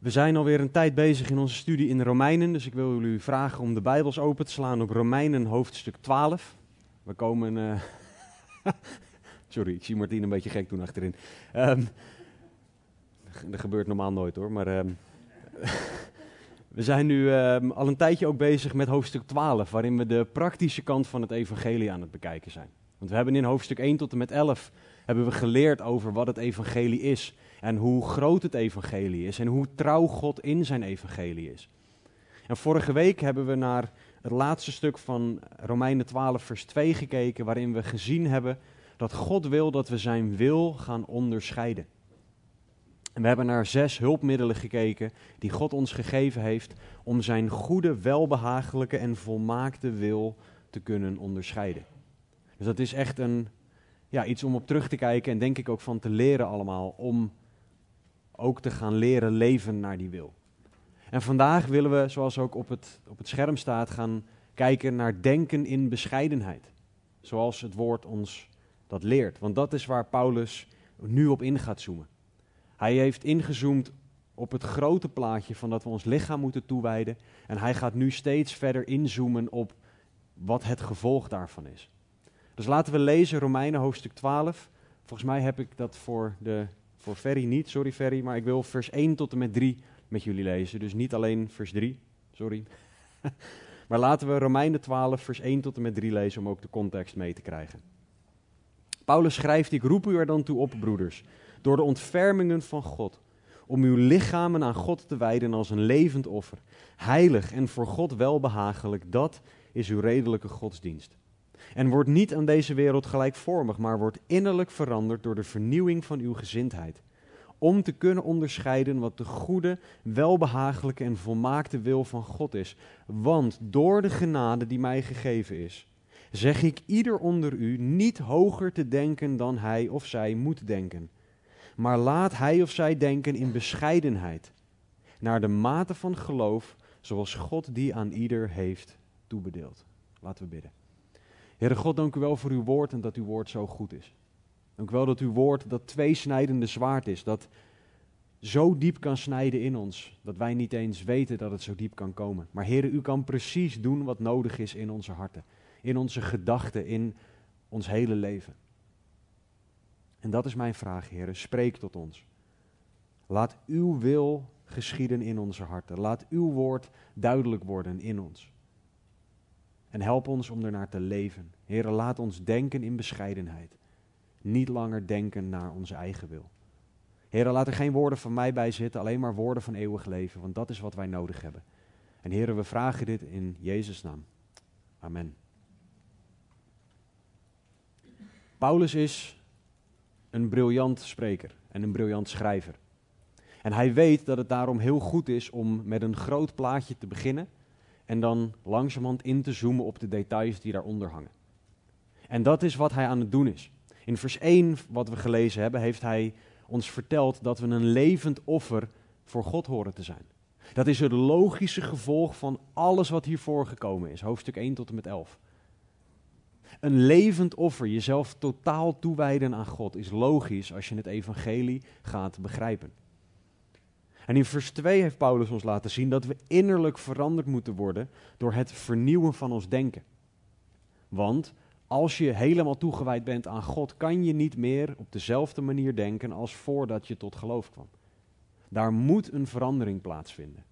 We zijn alweer een tijd bezig in onze studie in Romeinen, dus ik wil jullie vragen om de Bijbels open te slaan op Romeinen hoofdstuk 12. We komen. eh, Sorry, ik zie Martien een beetje gek doen achterin. Ehm, dat gebeurt normaal nooit hoor, maar. ehm, we zijn nu ehm, al een tijdje ook bezig met hoofdstuk 12, waarin we de praktische kant van het evangelie aan het bekijken zijn. Want we hebben in hoofdstuk 1 tot en met 11 hebben we geleerd over wat het evangelie is. En hoe groot het evangelie is en hoe trouw God in zijn evangelie is. En vorige week hebben we naar het laatste stuk van Romeinen 12, vers 2 gekeken, waarin we gezien hebben dat God wil dat we zijn wil gaan onderscheiden. En we hebben naar zes hulpmiddelen gekeken die God ons gegeven heeft om zijn goede, welbehagelijke en volmaakte wil te kunnen onderscheiden. Dus dat is echt een, ja, iets om op terug te kijken en denk ik ook van te leren allemaal, om ook te gaan leren leven naar die wil. En vandaag willen we, zoals ook op het, op het scherm staat, gaan kijken naar denken in bescheidenheid. Zoals het woord ons dat leert. Want dat is waar Paulus nu op in gaat zoomen. Hij heeft ingezoomd op het grote plaatje van dat we ons lichaam moeten toewijden. En hij gaat nu steeds verder inzoomen op wat het gevolg daarvan is. Dus laten we lezen Romeinen hoofdstuk 12. Volgens mij heb ik dat voor, de, voor Ferry niet, sorry Ferry, maar ik wil vers 1 tot en met 3 met jullie lezen. Dus niet alleen vers 3, sorry. maar laten we Romeinen 12, vers 1 tot en met 3 lezen om ook de context mee te krijgen. Paulus schrijft, ik roep u er dan toe op, broeders, door de ontfermingen van God, om uw lichamen aan God te wijden als een levend offer, heilig en voor God welbehagelijk, dat is uw redelijke godsdienst. En word niet aan deze wereld gelijkvormig, maar word innerlijk veranderd door de vernieuwing van uw gezindheid. Om te kunnen onderscheiden wat de goede, welbehagelijke en volmaakte wil van God is. Want door de genade die mij gegeven is, zeg ik ieder onder u niet hoger te denken dan hij of zij moet denken. Maar laat hij of zij denken in bescheidenheid, naar de mate van geloof, zoals God die aan ieder heeft toebedeeld. Laten we bidden. Heere God, dank u wel voor uw woord en dat uw woord zo goed is. Dank u wel dat uw woord dat tweesnijdende zwaard is, dat zo diep kan snijden in ons, dat wij niet eens weten dat het zo diep kan komen. Maar Heere, u kan precies doen wat nodig is in onze harten, in onze gedachten, in ons hele leven. En dat is mijn vraag, Heere, spreek tot ons. Laat uw wil geschieden in onze harten. Laat uw woord duidelijk worden in ons. En help ons om ernaar te leven. Heere, laat ons denken in bescheidenheid. Niet langer denken naar onze eigen wil. Heere, laat er geen woorden van mij bij zitten, alleen maar woorden van eeuwig leven, want dat is wat wij nodig hebben. En Heere, we vragen dit in Jezus' naam. Amen. Paulus is een briljant spreker en een briljant schrijver. En hij weet dat het daarom heel goed is om met een groot plaatje te beginnen en dan langzamerhand in te zoomen op de details die daaronder hangen. En dat is wat hij aan het doen is. In vers 1, wat we gelezen hebben, heeft hij ons verteld dat we een levend offer voor God horen te zijn. Dat is het logische gevolg van alles wat hiervoor gekomen is, hoofdstuk 1 tot en met 11. Een levend offer, jezelf totaal toewijden aan God, is logisch als je het evangelie gaat begrijpen. En in vers 2 heeft Paulus ons laten zien dat we innerlijk veranderd moeten worden door het vernieuwen van ons denken. Want als je helemaal toegewijd bent aan God, kan je niet meer op dezelfde manier denken als voordat je tot geloof kwam. Daar moet een verandering plaatsvinden.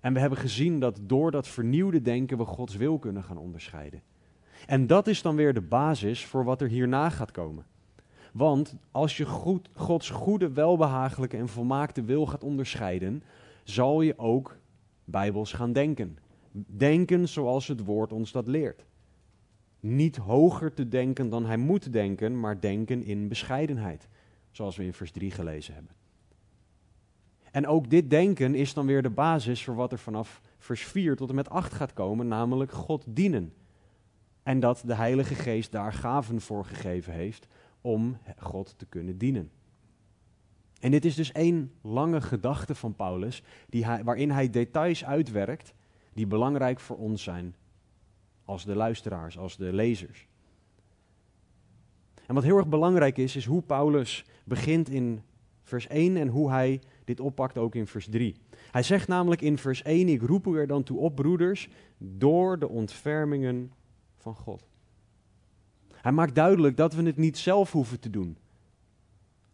En we hebben gezien dat door dat vernieuwde denken we Gods wil kunnen gaan onderscheiden. En dat is dan weer de basis voor wat er hierna gaat komen. Want als je goed, Gods goede, welbehagelijke en volmaakte wil gaat onderscheiden, zal je ook bijbels gaan denken. Denken zoals het woord ons dat leert. Niet hoger te denken dan hij moet denken, maar denken in bescheidenheid. Zoals we in vers 3 gelezen hebben. En ook dit denken is dan weer de basis voor wat er vanaf vers 4 tot en met 8 gaat komen, namelijk God dienen. En dat de Heilige Geest daar gaven voor gegeven heeft om God te kunnen dienen. En dit is dus één lange gedachte van Paulus, die waarin hij details uitwerkt die belangrijk voor ons zijn als de luisteraars, als de lezers. En wat heel erg belangrijk is, is hoe Paulus begint in vers 1 en hoe hij dit oppakt ook in vers 3. Hij zegt namelijk in vers 1, ik roep u er dan toe op, broeders, door de ontfermingen van God. Hij maakt duidelijk dat we het niet zelf hoeven te doen.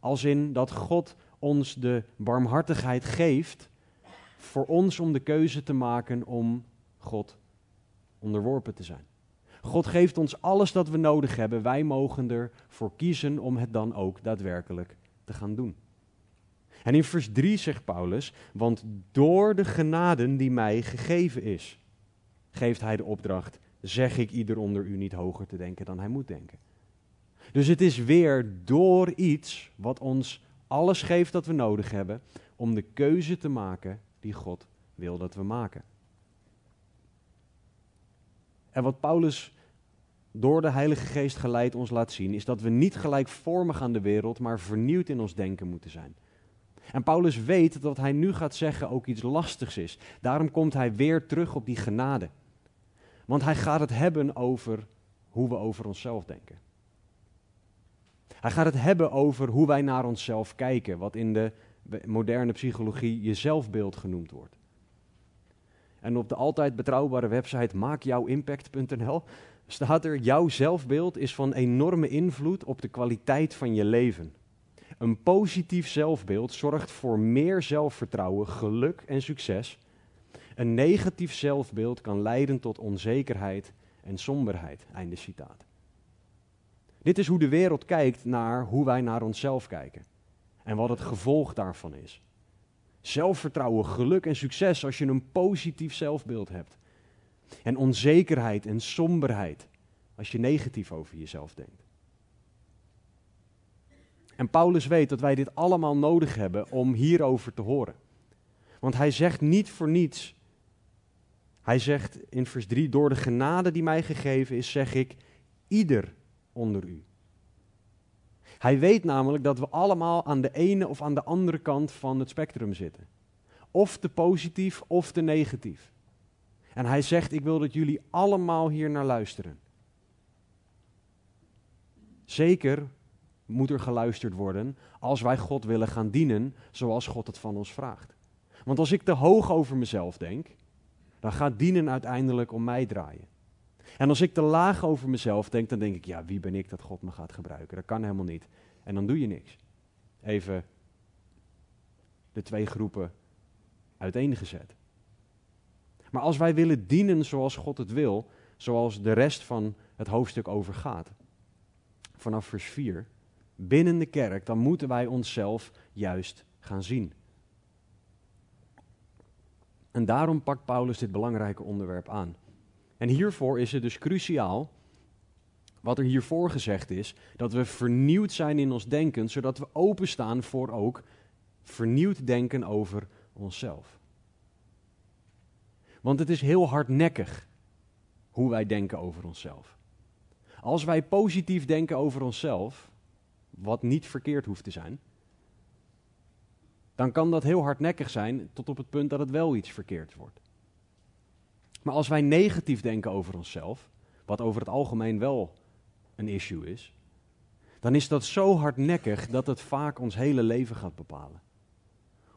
Als in dat God ons de barmhartigheid geeft voor ons om de keuze te maken om God onderworpen te zijn. God geeft ons alles dat we nodig hebben. Wij mogen ervoor kiezen om het dan ook daadwerkelijk te gaan doen. En in vers 3 zegt Paulus, want door de genaden die mij gegeven is, geeft hij de opdracht, zeg ik ieder onder u niet hoger te denken dan hij moet denken. Dus het is weer door iets wat ons alles geeft dat we nodig hebben om de keuze te maken die God wil dat we maken. En wat Paulus door de Heilige Geest geleid ons laat zien, is dat we niet gelijkvormig aan de wereld, maar vernieuwd in ons denken moeten zijn. En Paulus weet dat wat hij nu gaat zeggen ook iets lastigs is. Daarom komt hij weer terug op die genade. Want hij gaat het hebben over hoe we over onszelf denken. Hij gaat het hebben over hoe wij naar onszelf kijken, wat in de moderne psychologie je zelfbeeld genoemd wordt. En op de altijd betrouwbare website maakjouwimpact.nl staat er: Jouw zelfbeeld is van enorme invloed op de kwaliteit van je leven. Een positief zelfbeeld zorgt voor meer zelfvertrouwen, geluk en succes. Een negatief zelfbeeld kan leiden tot onzekerheid en somberheid. Einde citaat. Dit is hoe de wereld kijkt naar hoe wij naar onszelf kijken. En wat het gevolg daarvan is. Zelfvertrouwen, geluk en succes als je een positief zelfbeeld hebt. En onzekerheid en somberheid als je negatief over jezelf denkt. En Paulus weet dat wij dit allemaal nodig hebben om hierover te horen. Want hij zegt niet voor niets. Hij zegt in vers 3: Door de genade die mij gegeven is, zeg ik ieder onder u. Hij weet namelijk dat we allemaal aan de ene of aan de andere kant van het spectrum zitten. Of te positief of te negatief. En hij zegt: Ik wil dat jullie allemaal hier naar luisteren. Zeker moet er geluisterd worden als wij God willen gaan dienen zoals God het van ons vraagt. Want als ik te hoog over mezelf denk, dan gaat dienen uiteindelijk om mij draaien. En als ik te laag over mezelf denk, dan denk ik, ja, wie ben ik dat God me gaat gebruiken? Dat kan helemaal niet. En dan doe je niks. Even de twee groepen uiteengezet. Maar als wij willen dienen zoals God het wil, zoals de rest van het hoofdstuk over gaat, vanaf vers 4, binnen de kerk, dan moeten wij onszelf juist gaan zien. En daarom pakt Paulus dit belangrijke onderwerp aan. En hiervoor is het dus cruciaal, wat er hiervoor gezegd is, dat we vernieuwd zijn in ons denken, zodat we openstaan voor ook vernieuwd denken over onszelf. Want het is heel hardnekkig hoe wij denken over onszelf. Als wij positief denken over onszelf, wat niet verkeerd hoeft te zijn, dan kan dat heel hardnekkig zijn tot op het punt dat het wel iets verkeerd wordt. Maar als wij negatief denken over onszelf, wat over het algemeen wel een issue is, dan is dat zo hardnekkig dat het vaak ons hele leven gaat bepalen.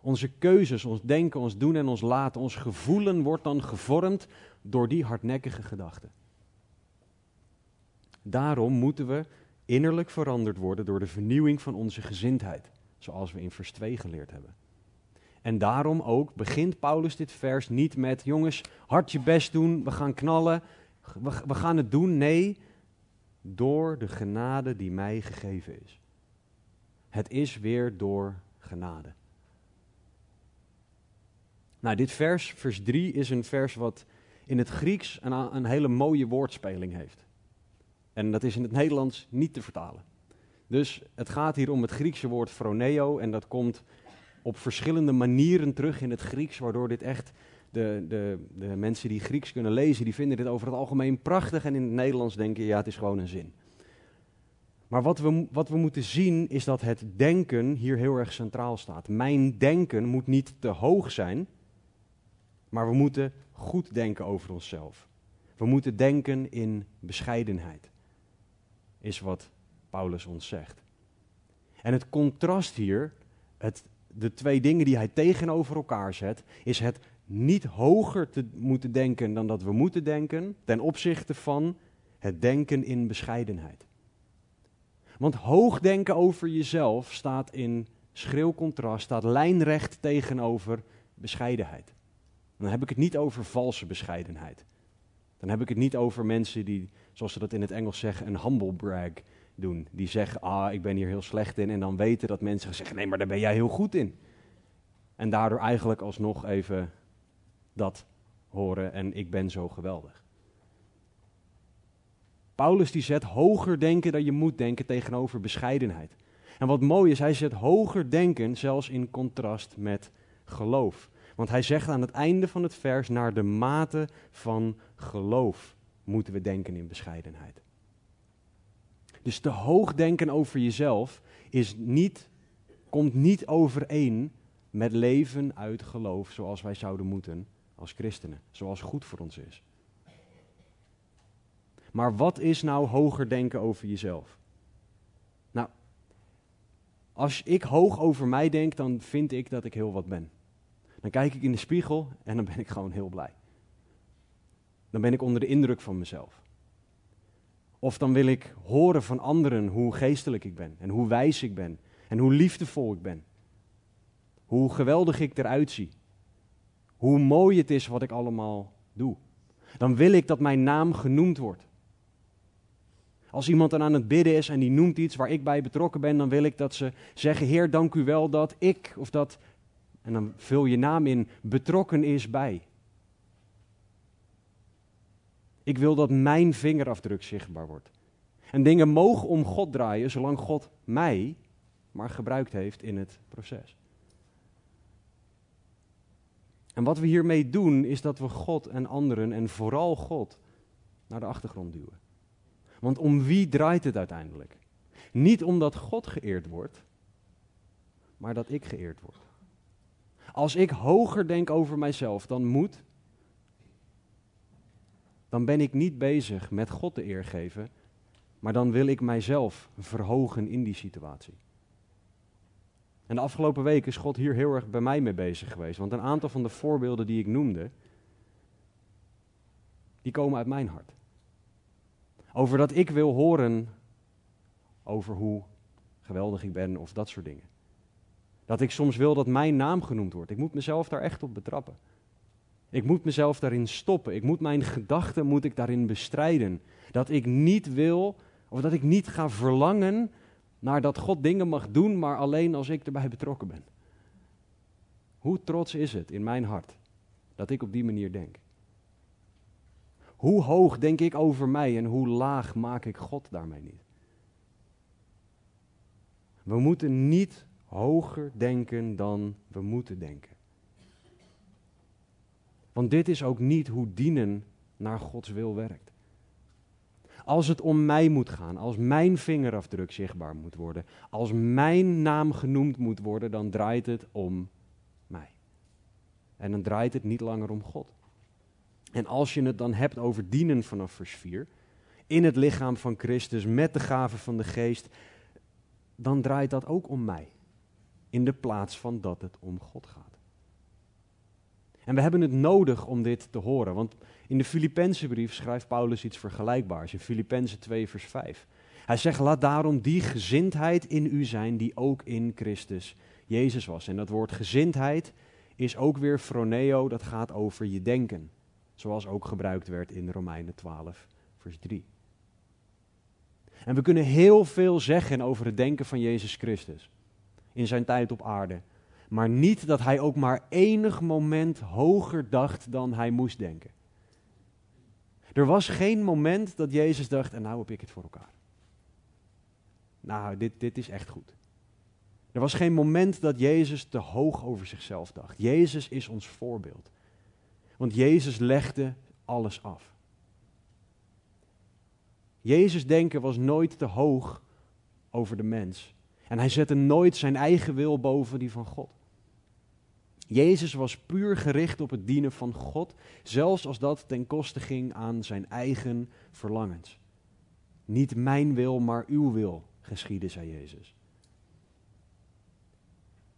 Onze keuzes, ons denken, ons doen en ons laten, ons gevoelen wordt dan gevormd door die hardnekkige gedachten. Daarom moeten we innerlijk veranderd worden door de vernieuwing van onze gezindheid, zoals we in vers 2 geleerd hebben. En daarom ook begint Paulus dit vers niet met: jongens, hard je best doen, we gaan knallen, we, we gaan het doen. Nee, door de genade die mij gegeven is. Het is weer door genade. Nou, dit vers, vers 3, is een vers wat in het Grieks een, een hele mooie woordspeling heeft. En dat is in het Nederlands niet te vertalen. Dus het gaat hier om het Griekse woord phroneo en dat komt op verschillende manieren terug in het Grieks, waardoor dit echt, de, de, de mensen die Grieks kunnen lezen, die vinden dit over het algemeen prachtig en in het Nederlands denken, ja, het is gewoon een zin. Maar wat we, wat we moeten zien is dat het denken hier heel erg centraal staat. Mijn denken moet niet te hoog zijn, maar we moeten goed denken over onszelf. We moeten denken in bescheidenheid, is wat Paulus ons zegt. En het contrast hier, het, de twee dingen die hij tegenover elkaar zet, is het niet hoger te moeten denken dan dat we moeten denken, ten opzichte van het denken in bescheidenheid. Want hoog denken over jezelf staat in schril contrast, staat lijnrecht tegenover bescheidenheid. Dan heb ik het niet over valse bescheidenheid. Dan heb ik het niet over mensen die, zoals ze dat in het Engels zeggen, een humble brag doen. Die zeggen, ah, ik ben hier heel slecht in. En dan weten dat mensen zeggen, nee, maar daar ben jij heel goed in. En daardoor eigenlijk alsnog even dat horen en ik ben zo geweldig. Paulus die zet hoger denken dan je moet denken tegenover bescheidenheid. En wat mooi is, hij zet hoger denken zelfs in contrast met geloof. Want hij zegt aan het einde van het vers, naar de mate van geloof moeten we denken in bescheidenheid. Dus te hoog denken over jezelf is niet, komt niet overeen met leven uit geloof zoals wij zouden moeten als christenen, zoals goed voor ons is. Maar wat is nou hoger denken over jezelf? Nou, als ik hoog over mij denk, dan vind ik dat ik heel wat ben. Dan kijk ik in de spiegel en dan ben ik gewoon heel blij. Dan ben ik onder de indruk van mezelf. Of dan wil ik horen van anderen hoe geestelijk ik ben en hoe wijs ik ben en hoe liefdevol ik ben. Hoe geweldig ik eruit zie. Hoe mooi het is wat ik allemaal doe. Dan wil ik dat mijn naam genoemd wordt. Als iemand dan aan het bidden is en die noemt iets waar ik bij betrokken ben, dan wil ik dat ze zeggen: Heer, dank u wel dat ik of dat. En dan vul je naam in, betrokken is bij. Ik wil dat mijn vingerafdruk zichtbaar wordt. En dingen mogen om God draaien, zolang God mij maar gebruikt heeft in het proces. En wat we hiermee doen, is dat we God en anderen, en vooral God, naar de achtergrond duwen. Want om wie draait het uiteindelijk? Niet omdat God geëerd wordt, maar dat ik geëerd word. Als ik hoger denk over mijzelf dan moet, dan ben ik niet bezig met God de eer geven, maar dan wil ik mijzelf verhogen in die situatie. En de afgelopen weken is God hier heel erg bij mij mee bezig geweest. Want een aantal van de voorbeelden die ik noemde, die komen uit mijn hart. Over dat ik wil horen over hoe geweldig ik ben of dat soort dingen. Dat ik soms wil dat mijn naam genoemd wordt. Ik moet mezelf daar echt op betrappen. Ik moet mezelf daarin stoppen. Ik moet mijn gedachten moet ik daarin bestrijden. Dat ik niet wil, of dat ik niet ga verlangen naar dat God dingen mag doen, maar alleen als ik erbij betrokken ben. Hoe trots is het in mijn hart dat ik op die manier denk? Hoe hoog denk ik over mij en hoe laag maak ik God daarmee niet? We moeten niet hoger denken dan we moeten denken. Want dit is ook niet hoe dienen naar Gods wil werkt. Als het om mij moet gaan, als mijn vingerafdruk zichtbaar moet worden, als mijn naam genoemd moet worden, dan draait het om mij. En dan draait het niet langer om God. En als je het dan hebt over dienen vanaf vers 4, in het lichaam van Christus, met de gaven van de geest, dan draait dat ook om mij. In de plaats van dat het om God gaat. En we hebben het nodig om dit te horen, want in de Filippense brief schrijft Paulus iets vergelijkbaars, in Filippenzen 2 vers 5. Hij zegt, laat daarom die gezindheid in u zijn die ook in Christus Jezus was. En dat woord gezindheid is ook weer froneo, dat gaat over je denken. Zoals ook gebruikt werd in Romeinen 12 vers 3. En we kunnen heel veel zeggen over het denken van Jezus Christus in zijn tijd op aarde maar niet dat hij ook maar enig moment hoger dacht dan hij moest denken. Er was geen moment dat Jezus dacht, en nou heb ik het voor elkaar. Nou, dit, dit is echt goed. Er was geen moment dat Jezus te hoog over zichzelf dacht. Jezus is ons voorbeeld. Want Jezus legde alles af. Jezus denken was nooit te hoog over de mens. En hij zette nooit zijn eigen wil boven die van God. Jezus was puur gericht op het dienen van God, zelfs als dat ten koste ging aan zijn eigen verlangens. Niet mijn wil, maar uw wil geschieden, zei Jezus.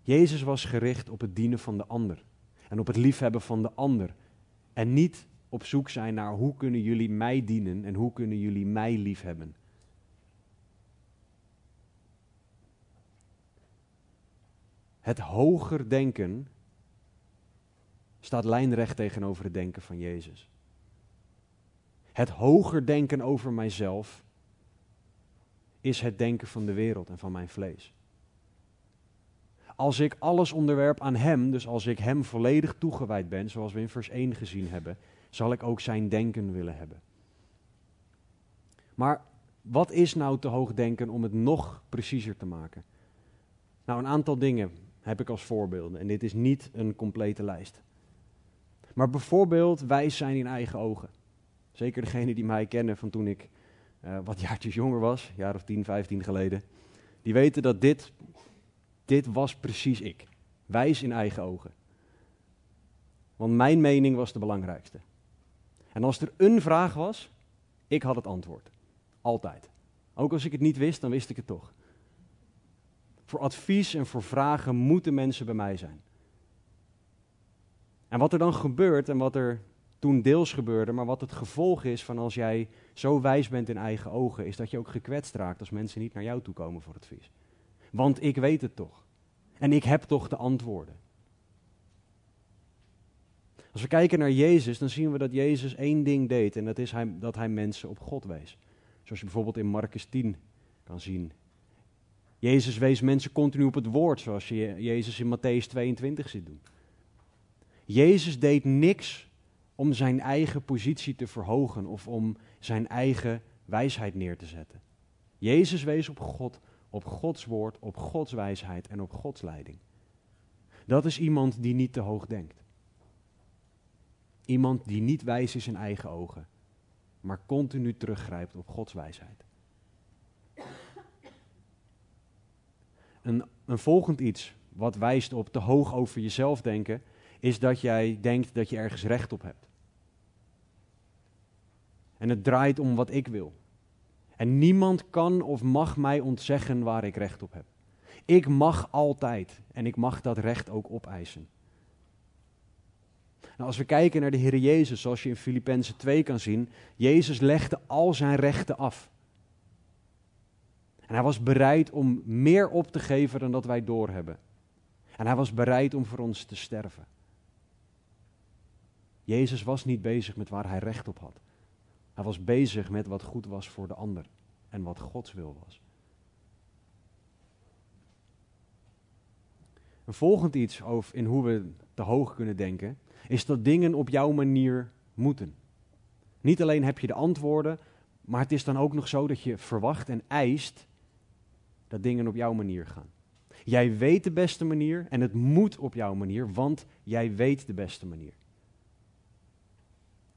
Jezus was gericht op het dienen van de ander en op het liefhebben van de ander. En niet op zoek zijn naar hoe kunnen jullie mij dienen en hoe kunnen jullie mij liefhebben. Het hoger denken staat lijnrecht tegenover het denken van Jezus. Het hoger denken over mijzelf is het denken van de wereld en van mijn vlees. Als ik alles onderwerp aan Hem, dus als ik Hem volledig toegewijd ben, zoals we in vers 1 gezien hebben, zal ik ook Zijn denken willen hebben. Maar wat is nou te hoog denken om het nog preciezer te maken? Nou, een aantal dingen heb ik als voorbeelden en dit is niet een complete lijst. Maar bijvoorbeeld wijs zijn in eigen ogen. Zeker degenen die mij kennen van toen ik uh, wat jaartjes jonger was, een jaar of 10, 15 geleden. Die weten dat dit, dit was precies ik. Wijs in eigen ogen. Want mijn mening was de belangrijkste. En als er een vraag was, ik had het antwoord. Altijd. Ook als ik het niet wist, dan wist ik het toch. Voor advies en voor vragen moeten mensen bij mij zijn. En wat er dan gebeurt en wat er toen deels gebeurde, maar wat het gevolg is van als jij zo wijs bent in eigen ogen, is dat je ook gekwetst raakt als mensen niet naar jou toe komen voor advies. Want ik weet het toch. En ik heb toch de antwoorden. Als we kijken naar Jezus, dan zien we dat Jezus één ding deed en dat is hij, dat hij mensen op God wees. Zoals je bijvoorbeeld in Marcus 10 kan zien. Jezus wees mensen continu op het woord, zoals je Jezus in Matthäus 22 ziet doen. Jezus deed niks om zijn eigen positie te verhogen of om zijn eigen wijsheid neer te zetten. Jezus wees op God, op Gods woord, op Gods wijsheid en op Gods leiding. Dat is iemand die niet te hoog denkt. Iemand die niet wijs is in eigen ogen, maar continu teruggrijpt op Gods wijsheid. Een, een volgend iets wat wijst op te hoog over jezelf denken, is dat jij denkt dat je ergens recht op hebt. En het draait om wat ik wil. En niemand kan of mag mij ontzeggen waar ik recht op heb. Ik mag altijd en ik mag dat recht ook opeisen. Nou, als we kijken naar de Heer Jezus, zoals je in Filippenzen 2 kan zien, Jezus legde al zijn rechten af. En hij was bereid om meer op te geven dan dat wij doorhebben. En hij was bereid om voor ons te sterven. Jezus was niet bezig met waar hij recht op had. Hij was bezig met wat goed was voor de ander en wat Gods wil was. Een volgend iets over in hoe we te hoog kunnen denken, is dat dingen op jouw manier moeten. Niet alleen heb je de antwoorden, maar het is dan ook nog zo dat je verwacht en eist dat dingen op jouw manier gaan. Jij weet de beste manier en het moet op jouw manier, want jij weet de beste manier.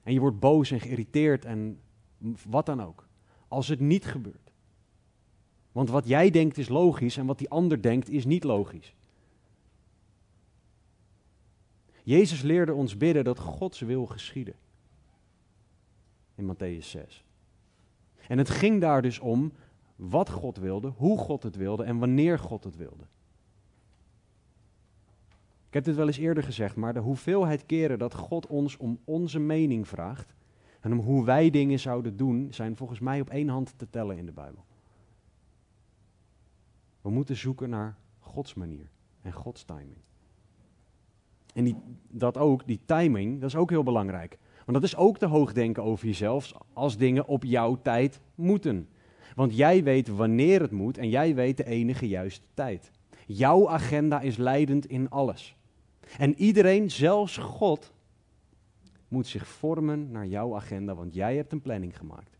En je wordt boos en geïrriteerd en wat dan ook. Als het niet gebeurt. Want wat jij denkt is logisch en wat die ander denkt is niet logisch. Jezus leerde ons bidden dat Gods wil geschieden. In Matthäus 6. En het ging daar dus om wat God wilde, hoe God het wilde en wanneer God het wilde. Ik heb dit wel eens eerder gezegd, maar de hoeveelheid keren dat God ons om onze mening vraagt en om hoe wij dingen zouden doen, zijn volgens mij op één hand te tellen in de Bijbel. We moeten zoeken naar Gods manier en Gods timing. En die, dat ook, die timing, dat is ook heel belangrijk. Want dat is ook te hoog denken over jezelf als dingen op jouw tijd moeten. Want jij weet wanneer het moet en jij weet de enige juiste tijd. Jouw agenda is leidend in alles. En iedereen, zelfs God, moet zich vormen naar jouw agenda, want jij hebt een planning gemaakt.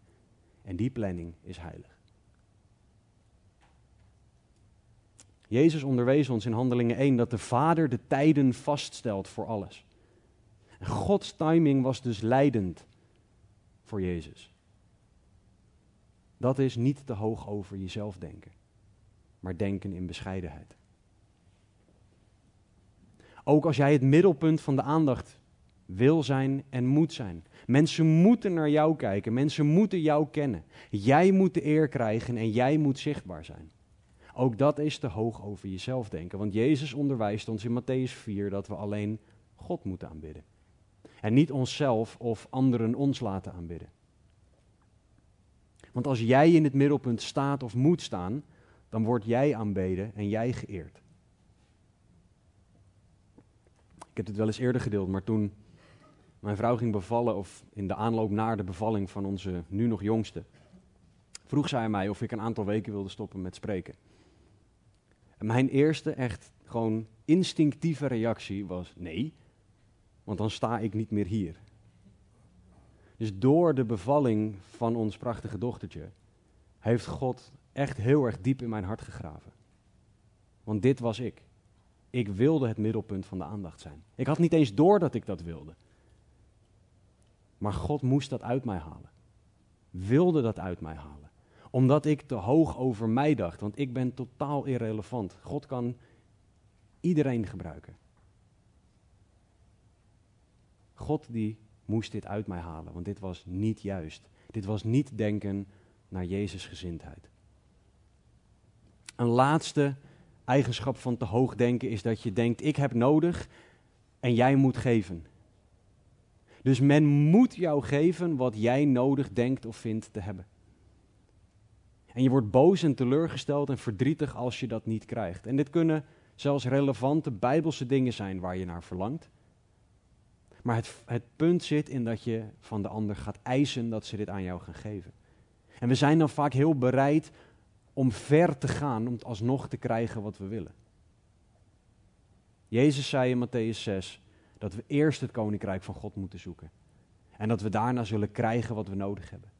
En die planning is heilig. Jezus onderwees ons in Handelingen 1 dat de Vader de tijden vaststelt voor alles. En Gods timing was dus leidend voor Jezus. Dat is niet te hoog over jezelf denken, maar denken in bescheidenheid. Ook als jij het middelpunt van de aandacht wil zijn en moet zijn. Mensen moeten naar jou kijken, mensen moeten jou kennen. Jij moet de eer krijgen en jij moet zichtbaar zijn. Ook dat is te hoog over jezelf denken, want Jezus onderwijst ons in Matthäus 4 dat we alleen God moeten aanbidden. En niet onszelf of anderen ons laten aanbidden. Want als jij in het middelpunt staat of moet staan, dan word jij aanbeden en jij geëerd. Ik heb het wel eens eerder gedeeld, maar toen mijn vrouw ging bevallen, of in de aanloop naar de bevalling van onze nu nog jongste, vroeg zij mij of ik een aantal weken wilde stoppen met spreken. En mijn eerste echt gewoon instinctieve reactie was nee, want dan sta ik niet meer hier. Dus door de bevalling van ons prachtige dochtertje heeft God echt heel erg diep in mijn hart gegraven. Want dit was ik. Ik wilde het middelpunt van de aandacht zijn. Ik had niet eens door dat ik dat wilde. Maar God moest dat uit mij halen. Wilde dat uit mij halen. Omdat ik te hoog over mij dacht. Want ik ben totaal irrelevant. God kan iedereen gebruiken. God die moest dit uit mij halen, want dit was niet juist. Dit was niet denken naar Jezus gezindheid. Een laatste eigenschap van te hoog denken is dat je denkt, ik heb nodig en jij moet geven. Dus men moet jou geven wat jij nodig denkt of vindt te hebben. En je wordt boos en teleurgesteld en verdrietig als je dat niet krijgt. En dit kunnen zelfs relevante bijbelse dingen zijn waar je naar verlangt. Maar het, het punt zit in dat je van de ander gaat eisen dat ze dit aan jou gaan geven. En we zijn dan vaak heel bereid om ver te gaan om alsnog te krijgen wat we willen. Jezus zei in Matthäus 6 dat we eerst het koninkrijk van God moeten zoeken. En dat we daarna zullen krijgen wat we nodig hebben.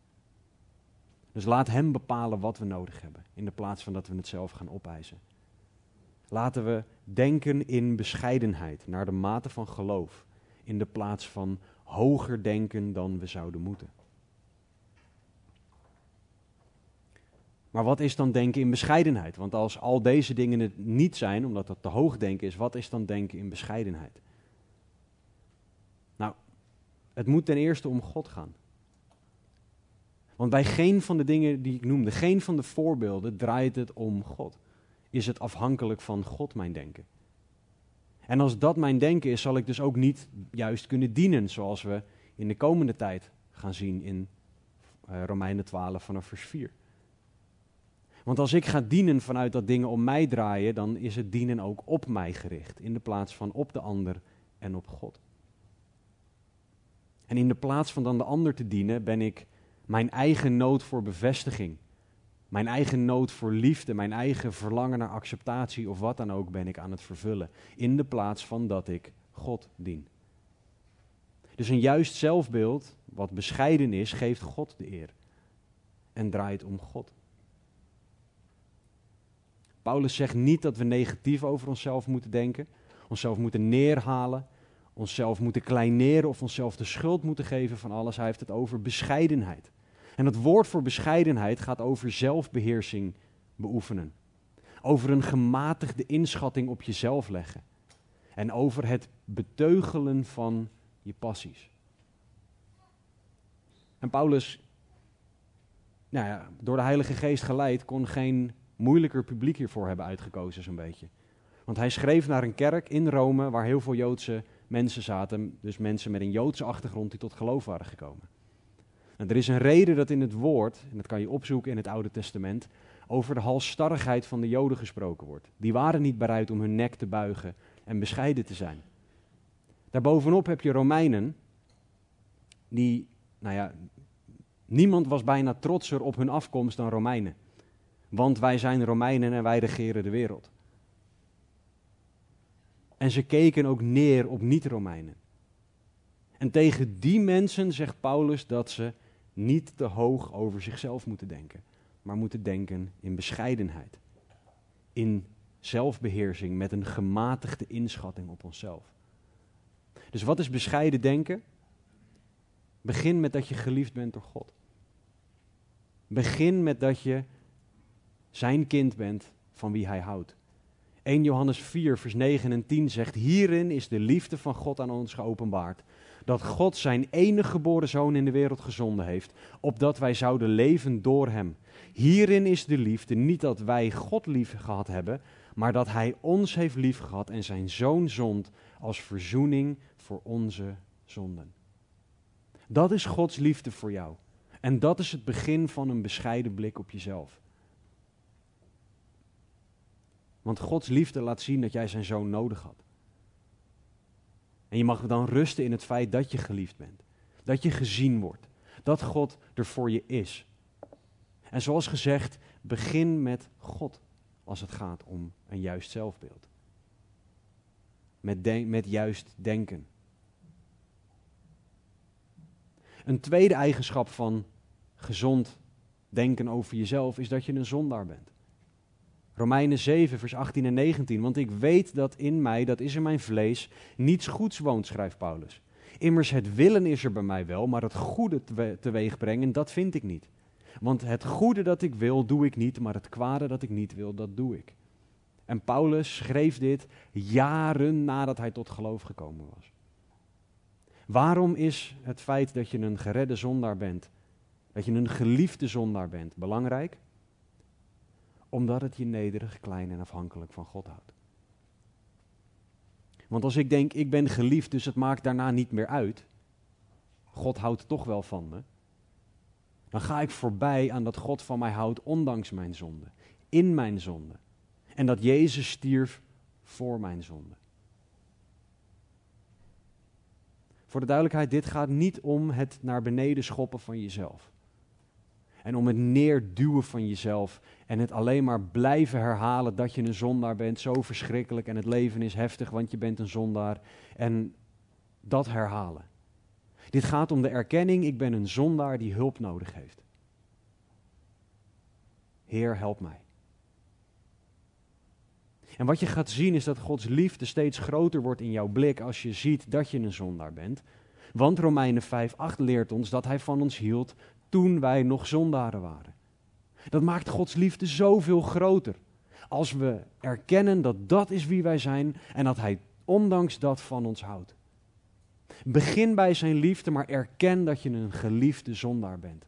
Dus laat Hem bepalen wat we nodig hebben, in de plaats van dat we het zelf gaan opeisen. Laten we denken in bescheidenheid, naar de mate van geloof in de plaats van hoger denken dan we zouden moeten. Maar wat is dan denken in bescheidenheid? Want als al deze dingen het niet zijn, omdat dat te hoog denken is, wat is dan denken in bescheidenheid? Nou, het moet ten eerste om God gaan. Want bij geen van de dingen die ik noemde, geen van de voorbeelden draait het om God. Is het afhankelijk van God mijn denken? En als dat mijn denken is, zal ik dus ook niet juist kunnen dienen, zoals we in de komende tijd gaan zien in uh, Romeinen 12 vanaf vers 4. Want als ik ga dienen vanuit dat dingen om mij draaien, dan is het dienen ook op mij gericht, in de plaats van op de ander en op God. En in de plaats van dan de ander te dienen, ben ik mijn eigen nood voor bevestiging mijn eigen nood voor liefde, mijn eigen verlangen naar acceptatie of wat dan ook ben ik aan het vervullen. In de plaats van dat ik God dien. Dus een juist zelfbeeld, wat bescheiden is, geeft God de eer. En draait om God. Paulus zegt niet dat we negatief over onszelf moeten denken, onszelf moeten neerhalen, onszelf moeten kleineren of onszelf de schuld moeten geven van alles. Hij heeft het over bescheidenheid. En het woord voor bescheidenheid gaat over zelfbeheersing beoefenen. Over een gematigde inschatting op jezelf leggen. En over het beteugelen van je passies. En Paulus, nou ja, door de Heilige Geest geleid, kon geen moeilijker publiek hiervoor hebben uitgekozen, zo'n beetje. Want hij schreef naar een kerk in Rome waar heel veel Joodse mensen zaten, dus mensen met een Joodse achtergrond die tot geloof waren gekomen. En er is een reden dat in het woord, en dat kan je opzoeken in het Oude Testament, over de halsstarrigheid van de Joden gesproken wordt. Die waren niet bereid om hun nek te buigen en bescheiden te zijn. Daarbovenop heb je Romeinen, die, nou ja, niemand was bijna trotser op hun afkomst dan Romeinen. Want wij zijn Romeinen en wij regeren de wereld. En ze keken ook neer op niet-Romeinen. En tegen die mensen zegt Paulus dat ze niet te hoog over zichzelf moeten denken, maar moeten denken in bescheidenheid, in zelfbeheersing, met een gematigde inschatting op onszelf. Dus wat is bescheiden denken? Begin met dat je geliefd bent door God. Begin met dat je zijn kind bent van wie hij houdt. 1 Johannes 4, vers 9 en 10 zegt: Hierin is de liefde van God aan ons geopenbaard. Dat God zijn enige geboren zoon in de wereld gezonden heeft, opdat wij zouden leven door hem. Hierin is de liefde, niet dat wij God lief gehad hebben, maar dat hij ons heeft lief gehad en zijn zoon zond als verzoening voor onze zonden. Dat is Gods liefde voor jou. En dat is het begin van een bescheiden blik op jezelf. Want Gods liefde laat zien dat jij zijn zoon nodig had. En je mag dan rusten in het feit dat je geliefd bent. Dat je gezien wordt. Dat God er voor je is. En zoals gezegd, begin met God als het gaat om een juist zelfbeeld. Met, met juist denken. Een tweede eigenschap van gezond denken over jezelf is dat je een zondaar bent. Romeinen 7, vers 18 en 19. Want ik weet dat in mij, dat is in mijn vlees, niets goeds woont, schrijft Paulus. Immers het willen is er bij mij wel, maar het goede teweeg brengen, dat vind ik niet. Want het goede dat ik wil, doe ik niet, maar het kwade dat ik niet wil, dat doe ik. En Paulus schreef dit jaren nadat hij tot geloof gekomen was. Waarom is het feit dat je een geredde zondaar bent, dat je een geliefde zondaar bent, belangrijk? Omdat het je nederig, klein en afhankelijk van God houdt. Want als ik denk, ik ben geliefd, dus het maakt daarna niet meer uit. God houdt toch wel van me. Dan ga ik voorbij aan dat God van mij houdt, ondanks mijn zonde. In mijn zonde. En dat Jezus stierf voor mijn zonde. Voor de duidelijkheid, dit gaat niet om het naar beneden schoppen van jezelf. En om het neerduwen van jezelf en het alleen maar blijven herhalen dat je een zondaar bent, zo verschrikkelijk en het leven is heftig, want je bent een zondaar. En dat herhalen. Dit gaat om de erkenning, ik ben een zondaar die hulp nodig heeft. Heer, help mij. En wat je gaat zien is dat Gods liefde steeds groter wordt in jouw blik als je ziet dat je een zondaar bent. Want Romeinen 5:8 leert ons dat hij van ons hield toen wij nog zondaren waren. Dat maakt Gods liefde zoveel groter. Als we erkennen dat dat is wie wij zijn en dat Hij ondanks dat van ons houdt. Begin bij Zijn liefde, maar erken dat je een geliefde zondaar bent.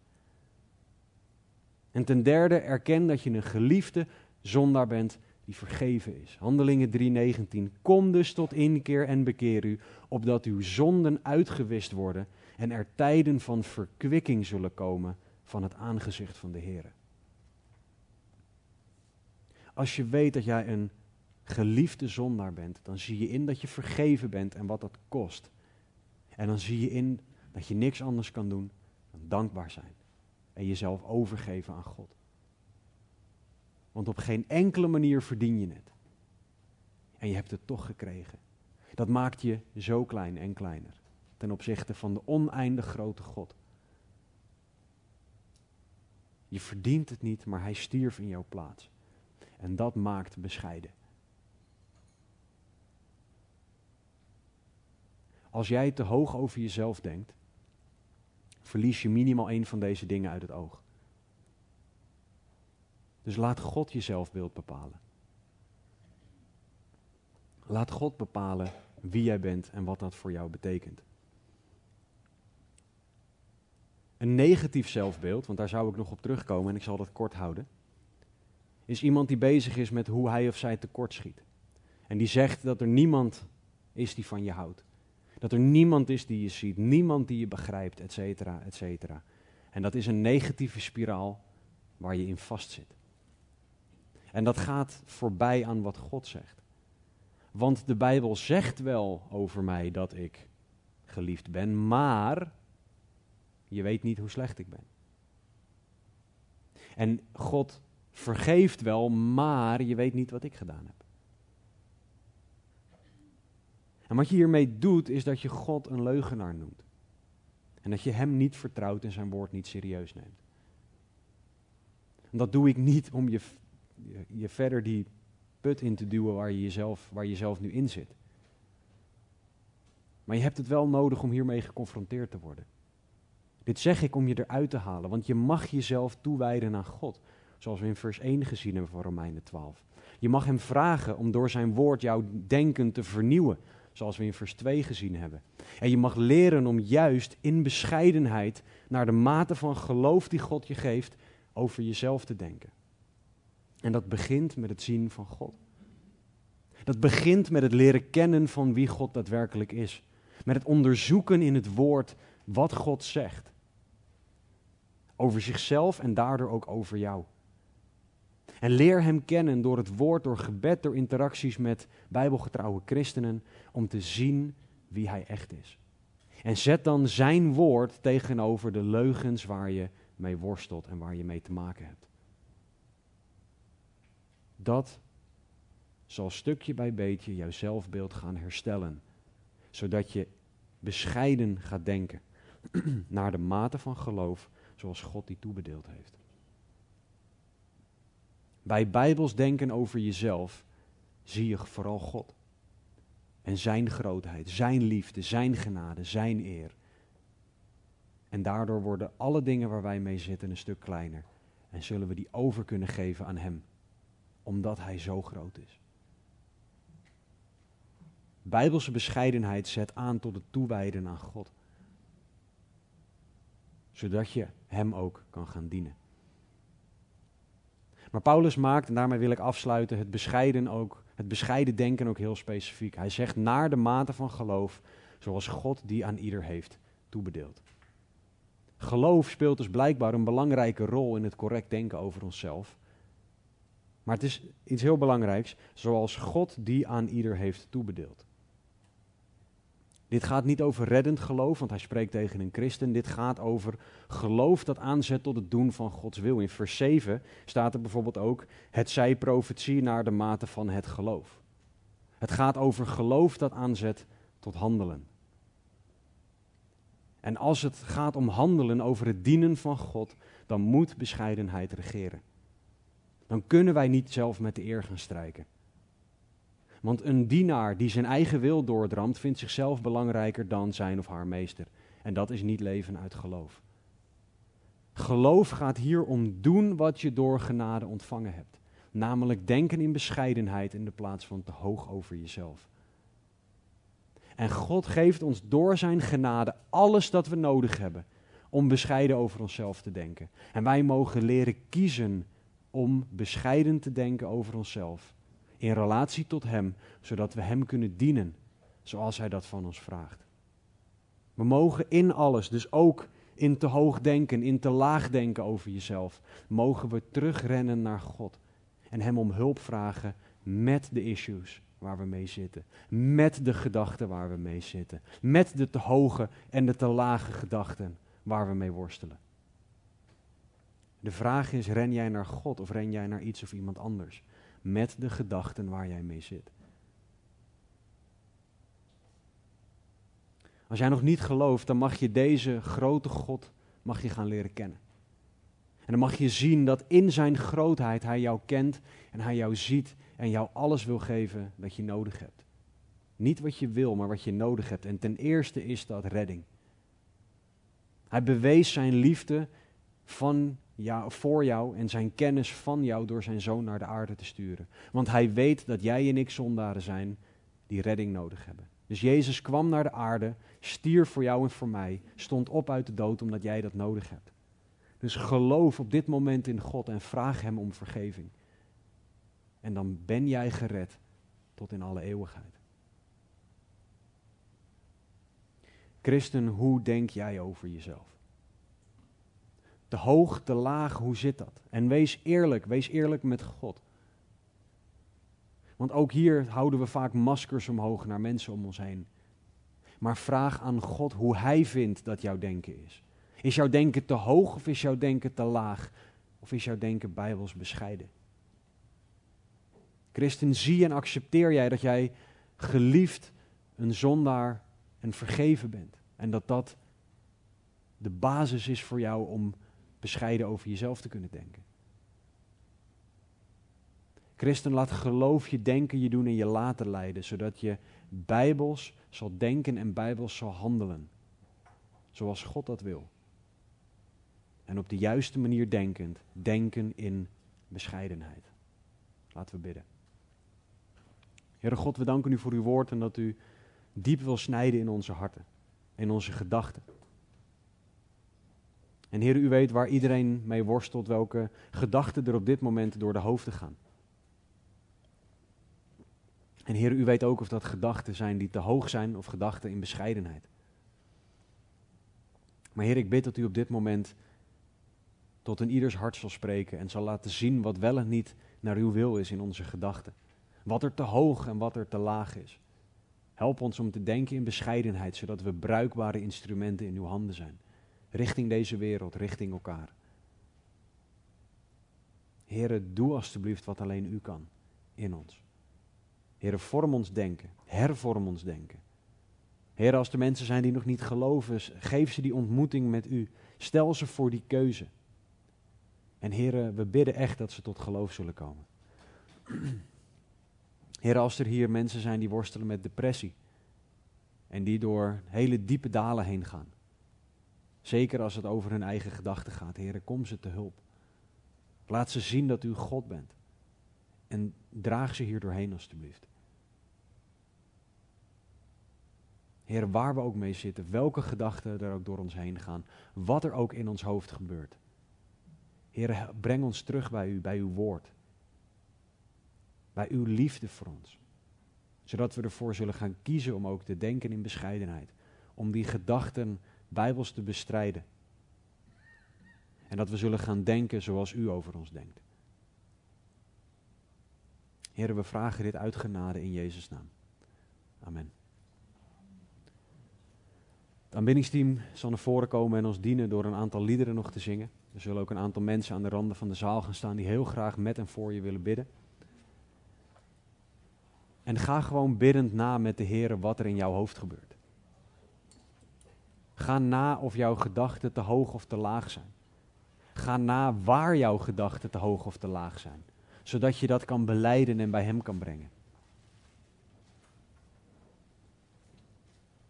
En ten derde, erken dat je een geliefde zondaar bent die vergeven is. Handelingen 3:19. Kom dus tot inkeer en bekeer u, opdat uw zonden uitgewist worden en er tijden van verkwikking zullen komen van het aangezicht van de Heer. Als je weet dat jij een geliefde zondaar bent, dan zie je in dat je vergeven bent en wat dat kost. En dan zie je in dat je niks anders kan doen dan dankbaar zijn en jezelf overgeven aan God. Want op geen enkele manier verdien je het. En je hebt het toch gekregen. Dat maakt je zo klein en kleiner ten opzichte van de oneindig grote God. Je verdient het niet, maar hij stierf in jouw plaats. En dat maakt bescheiden. Als jij te hoog over jezelf denkt, verlies je minimaal één van deze dingen uit het oog. Dus laat God je zelfbeeld bepalen. Laat God bepalen wie jij bent en wat dat voor jou betekent. Een negatief zelfbeeld, want daar zou ik nog op terugkomen en ik zal dat kort houden, is iemand die bezig is met hoe hij of zij tekortschiet. En die zegt dat er niemand is die van je houdt. Dat er niemand is die je ziet, niemand die je begrijpt, et cetera, et cetera. En dat is een negatieve spiraal waar je in vastzit. En dat gaat voorbij aan wat God zegt. Want de Bijbel zegt wel over mij dat ik geliefd ben, maar je weet niet hoe slecht ik ben. En God vergeeft wel, maar je weet niet wat ik gedaan heb. En wat je hiermee doet, is dat je God een leugenaar noemt. En dat je hem niet vertrouwt en zijn woord niet serieus neemt. En dat doe ik niet om je, je, verder die put in te duwen waar je jezelf, waar je zelf nu in zit. Maar je hebt het wel nodig om hiermee geconfronteerd te worden. Dit zeg ik om je eruit te halen, want je mag jezelf toewijden aan God. Zoals we in vers 1 gezien hebben van Romeinen 12. Je mag hem vragen om door zijn woord jouw denken te vernieuwen, zoals we in vers 2 gezien hebben. En je mag leren om juist in bescheidenheid, naar de mate van geloof die God je geeft, over jezelf te denken. En dat begint met het zien van God. Dat begint met het leren kennen van wie God daadwerkelijk is. Met het onderzoeken in het woord wat God zegt. Over zichzelf en daardoor ook over jou. En leer Hem kennen door het woord, door gebed, door interacties met bijbelgetrouwe christenen, om te zien wie Hij echt is. En zet dan Zijn woord tegenover de leugens waar je mee worstelt en waar je mee te maken hebt. Dat zal stukje bij beetje jouw zelfbeeld gaan herstellen, zodat je bescheiden gaat denken naar de mate van geloof zoals God die toebedeeld heeft. Bij bijbels denken over jezelf zie je vooral God. En zijn grootheid, zijn liefde, zijn genade, zijn eer. En daardoor worden alle dingen waar wij mee zitten een stuk kleiner. En zullen we die over kunnen geven aan Hem, omdat Hij zo groot is. Bijbelse bescheidenheid zet aan tot het toewijden aan God. Zodat je Hem ook kan gaan dienen. Maar Paulus maakt, en daarmee wil ik afsluiten, het bescheiden, ook, het bescheiden denken ook heel specifiek. Hij zegt naar de mate van geloof, zoals God die aan ieder heeft toebedeeld. Geloof speelt dus blijkbaar een belangrijke rol in het correct denken over onszelf. Maar het is iets heel belangrijks, zoals God die aan ieder heeft toebedeeld. Dit gaat niet over reddend geloof, want hij spreekt tegen een christen. Dit gaat over geloof dat aanzet tot het doen van Gods wil. In vers 7 staat er bijvoorbeeld ook: Het zij profetie naar de mate van het geloof. Het gaat over geloof dat aanzet tot handelen. En als het gaat om handelen over het dienen van God, dan moet bescheidenheid regeren. Dan kunnen wij niet zelf met de eer gaan strijken. Want een dienaar die zijn eigen wil doordramt, vindt zichzelf belangrijker dan zijn of haar meester. En dat is niet leven uit geloof. Geloof gaat hier om doen wat je door genade ontvangen hebt. Namelijk denken in bescheidenheid in de plaats van te hoog over jezelf. En God geeft ons door zijn genade alles dat we nodig hebben om bescheiden over onszelf te denken. En wij mogen leren kiezen om bescheiden te denken over onszelf in relatie tot Hem, zodat we Hem kunnen dienen zoals Hij dat van ons vraagt. We mogen in alles, dus ook in te hoog denken, in te laag denken over jezelf, mogen we terugrennen naar God en Hem om hulp vragen met de issues waar we mee zitten, met de gedachten waar we mee zitten, met de te hoge en de te lage gedachten waar we mee worstelen. De vraag is, ren jij naar God of ren jij naar iets of iemand anders? Met de gedachten waar jij mee zit. Als jij nog niet gelooft, dan mag je deze grote God mag je gaan leren kennen. En dan mag je zien dat in zijn grootheid hij jou kent en hij jou ziet en jou alles wil geven dat je nodig hebt. Niet wat je wil, maar wat je nodig hebt. En ten eerste is dat redding. Hij bewees zijn liefde van jou, voor jou en zijn kennis van jou door zijn zoon naar de aarde te sturen. Want hij weet dat jij en ik zondaren zijn die redding nodig hebben. Dus Jezus kwam naar de aarde, stierf voor jou en voor mij, stond op uit de dood omdat jij dat nodig hebt. Dus geloof op dit moment in God en vraag Hem om vergeving. En dan ben jij gered tot in alle eeuwigheid. Christen, hoe denk jij over jezelf? Te hoog, te laag, hoe zit dat? En wees eerlijk, wees eerlijk met God. Want ook hier houden we vaak maskers omhoog naar mensen om ons heen. Maar vraag aan God hoe Hij vindt dat jouw denken is. Is jouw denken te hoog of is jouw denken te laag? Of is jouw denken bijbels bescheiden? Christen, zie en accepteer jij dat jij geliefd, een zondaar en vergeven bent. En dat dat de basis is voor jou om bescheiden over jezelf te kunnen denken. Christen, laat geloof je denken, je doen en je laten leiden, zodat je bijbels zal denken en bijbels zal handelen. Zoals God dat wil. En op de juiste manier denkend, denken in bescheidenheid. Laten we bidden. Heere God, we danken u voor uw woord en dat u diep wil snijden in onze harten, in onze gedachten. En Heer, u weet waar iedereen mee worstelt, welke gedachten er op dit moment door de hoofden gaan. En Heer, u weet ook of dat gedachten zijn die te hoog zijn of gedachten in bescheidenheid. Maar Heer, ik bid dat u op dit moment tot een ieders hart zal spreken en zal laten zien wat wel en niet naar uw wil is in onze gedachten. Wat er te hoog en wat er te laag is. Help ons om te denken in bescheidenheid, zodat we bruikbare instrumenten in uw handen zijn. Richting deze wereld, richting elkaar. Heren, doe alstublieft wat alleen u kan in ons. Heren, vorm ons denken, hervorm ons denken. Heren, als er mensen zijn die nog niet geloven, geef ze die ontmoeting met u. Stel ze voor die keuze. En heren, we bidden echt dat ze tot geloof zullen komen. Heren, als er hier mensen zijn die worstelen met depressie. En die door hele diepe dalen heen gaan. Zeker als het over hun eigen gedachten gaat. Heren, kom ze te hulp. Laat ze zien dat u God bent. En draag ze hier doorheen alstublieft. Heer, waar we ook mee zitten, welke gedachten er ook door ons heen gaan, wat er ook in ons hoofd gebeurt. Heer, breng ons terug bij u, bij uw woord. Bij uw liefde voor ons. Zodat we ervoor zullen gaan kiezen om ook te denken in bescheidenheid. Om die gedachten bijbels te bestrijden. En dat we zullen gaan denken zoals u over ons denkt. Heer, we vragen dit uit genade in Jezus' naam. Amen. Het aanbiddingsteam zal naar voren komen en ons dienen door een aantal liederen nog te zingen. Er zullen ook een aantal mensen aan de randen van de zaal gaan staan die heel graag met en voor je willen bidden. En ga gewoon biddend na met de Heer wat er in jouw hoofd gebeurt. Ga na of jouw gedachten te hoog of te laag zijn. Ga na waar jouw gedachten te hoog of te laag zijn, zodat je dat kan beleiden en bij Hem kan brengen.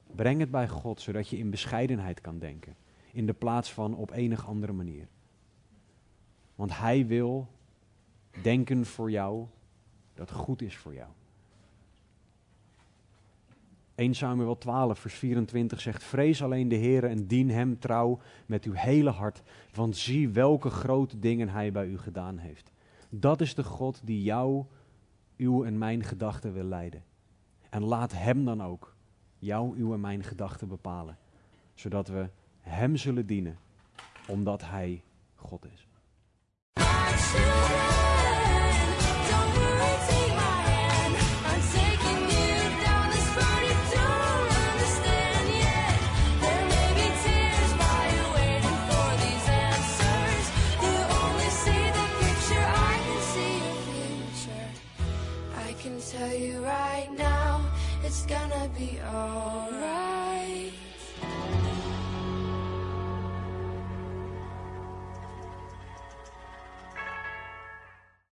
Breng het bij God, zodat je in bescheidenheid kan denken, in de plaats van op enig andere manier. Want Hij wil denken voor jou dat goed is voor jou. 1 Samuel 12, vers 24 zegt: Vrees alleen de Heer en dien Hem trouw met uw hele hart, want zie welke grote dingen Hij bij u gedaan heeft. Dat is de God die jou, uw en mijn gedachten wil leiden. En laat Hem dan ook jou, uw en mijn gedachten bepalen. Zodat we Hem zullen dienen, omdat Hij God is. the all. Uh,